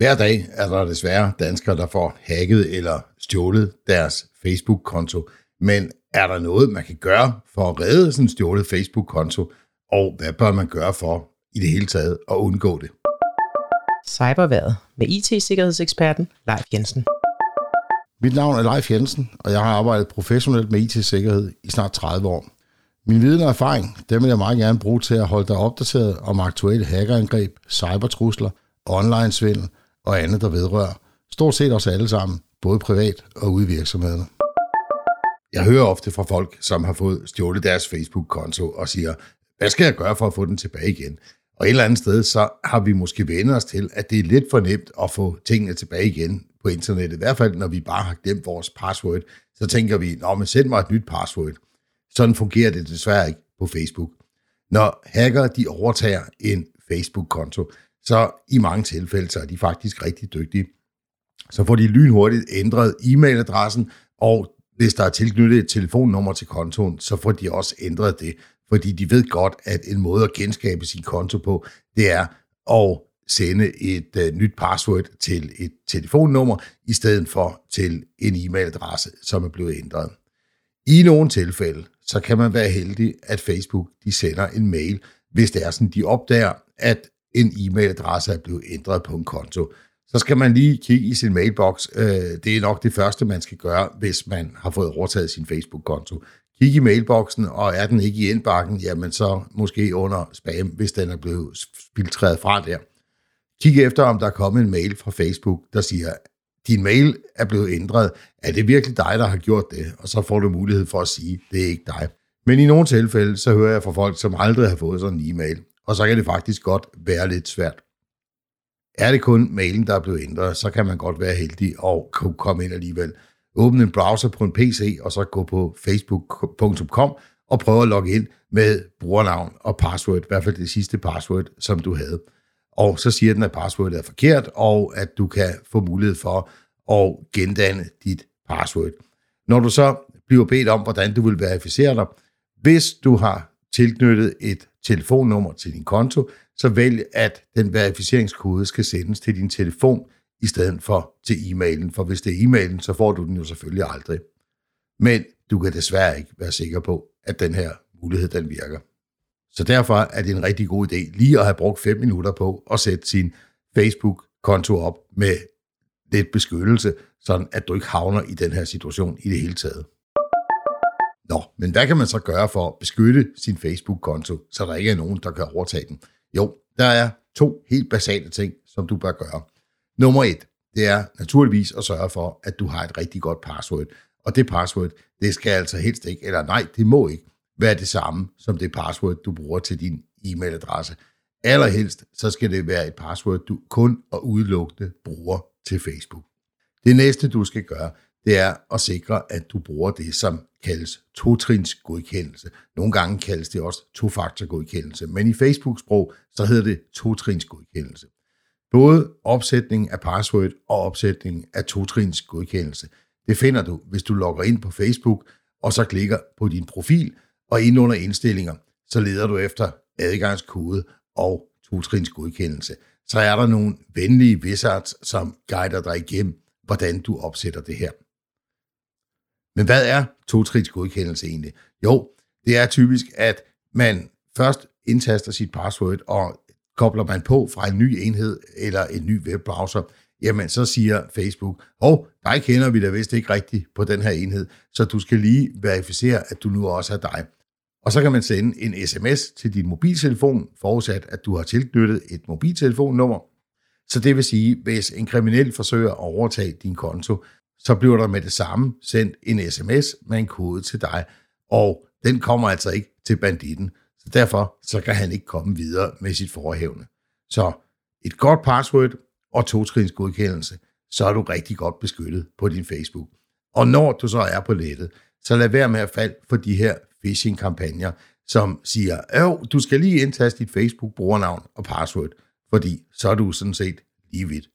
Hver dag er der desværre danskere, der får hacket eller stjålet deres Facebook-konto. Men er der noget, man kan gøre for at redde sådan en stjålet Facebook-konto? Og hvad bør man gøre for i det hele taget at undgå det? Cyberværet med IT-sikkerhedseksperten Leif Jensen. Mit navn er Leif Jensen, og jeg har arbejdet professionelt med IT-sikkerhed i snart 30 år. Min viden og erfaring, dem vil jeg meget gerne bruge til at holde dig opdateret om aktuelle hackerangreb, cybertrusler, online-svindel og andet, der vedrører stort set os alle sammen, både privat og ude i virksomhederne. Jeg hører ofte fra folk, som har fået stjålet deres Facebook-konto og siger, hvad skal jeg gøre for at få den tilbage igen? Og et eller andet sted, så har vi måske vendt os til, at det er lidt for nemt at få tingene tilbage igen på internettet. I hvert fald, når vi bare har glemt vores password, så tænker vi, nå, men send mig et nyt password. Sådan fungerer det desværre ikke på Facebook. Når hacker de overtager en Facebook-konto, så i mange tilfælde, så er de faktisk rigtig dygtige. Så får de lynhurtigt ændret e-mailadressen, og hvis der er tilknyttet et telefonnummer til kontoen, så får de også ændret det, fordi de ved godt, at en måde at genskabe sin konto på, det er at sende et uh, nyt password til et telefonnummer, i stedet for til en e-mailadresse, som er blevet ændret. I nogle tilfælde, så kan man være heldig, at Facebook de sender en mail, hvis det er sådan, de opdager, at en e-mailadresse er blevet ændret på en konto. Så skal man lige kigge i sin mailbox. Øh, det er nok det første, man skal gøre, hvis man har fået overtaget sin Facebook-konto. Kig i mailboksen, og er den ikke i indbakken, jamen så måske under spam, hvis den er blevet filtreret fra der. Kig efter, om der er kommet en mail fra Facebook, der siger, din mail er blevet ændret. Er det virkelig dig, der har gjort det? Og så får du mulighed for at sige, det er ikke dig. Men i nogle tilfælde, så hører jeg fra folk, som aldrig har fået sådan en e-mail. Og så kan det faktisk godt være lidt svært. Er det kun mailen, der er blevet ændret, så kan man godt være heldig og kunne komme ind alligevel. Åbne en browser på en PC, og så gå på facebook.com og prøve at logge ind med brugernavn og password, i hvert fald det sidste password, som du havde. Og så siger den, at passwordet er forkert, og at du kan få mulighed for at gendanne dit password. Når du så bliver bedt om, hvordan du vil verificere dig, hvis du har tilknyttet et telefonnummer til din konto, så vælg, at den verificeringskode skal sendes til din telefon, i stedet for til e-mailen. For hvis det er e-mailen, så får du den jo selvfølgelig aldrig. Men du kan desværre ikke være sikker på, at den her mulighed den virker. Så derfor er det en rigtig god idé lige at have brugt 5 minutter på at sætte sin Facebook-konto op med lidt beskyttelse, sådan at du ikke havner i den her situation i det hele taget. Nå, men hvad kan man så gøre for at beskytte sin Facebook-konto, så der ikke er nogen, der kan overtage den? Jo, der er to helt basale ting, som du bør gøre. Nummer et, det er naturligvis at sørge for, at du har et rigtig godt password. Og det password, det skal altså helst ikke, eller nej, det må ikke være det samme som det password, du bruger til din e-mailadresse. Allerhelst, så skal det være et password, du kun og udelukkende bruger til Facebook. Det næste, du skal gøre, det er at sikre, at du bruger det, som kaldes totrins godkendelse. Nogle gange kaldes det også tofaktorgodkendelse, men i Facebook-sprog, så hedder det totrins godkendelse. Både opsætning af password og opsætning af totrins godkendelse, det finder du, hvis du logger ind på Facebook, og så klikker på din profil, og ind under indstillinger, så leder du efter adgangskode og totrins godkendelse. Så er der nogle venlige wizards, som guider dig igennem, hvordan du opsætter det her. Men hvad er totrins godkendelse egentlig? Jo, det er typisk, at man først indtaster sit password, og kobler man på fra en ny enhed eller en ny webbrowser, jamen så siger Facebook, og oh, dig kender vi da vist ikke rigtigt på den her enhed, så du skal lige verificere, at du nu også er dig. Og så kan man sende en sms til din mobiltelefon, forudsat at du har tilknyttet et mobiltelefonnummer. Så det vil sige, hvis en kriminel forsøger at overtage din konto, så bliver der med det samme sendt en sms med en kode til dig, og den kommer altså ikke til banditten. Så derfor så kan han ikke komme videre med sit forhævne. Så et godt password og to godkendelse, så er du rigtig godt beskyttet på din Facebook. Og når du så er på nettet, så lad være med at falde for de her phishing-kampagner, som siger, at du skal lige indtaste dit Facebook-brugernavn og password, fordi så er du sådan set lige vidt.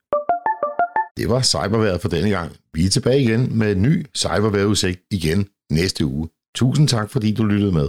Det var cyberværet for denne gang. Vi er tilbage igen med en ny cyberværetudsigt igen næste uge. Tusind tak, fordi du lyttede med.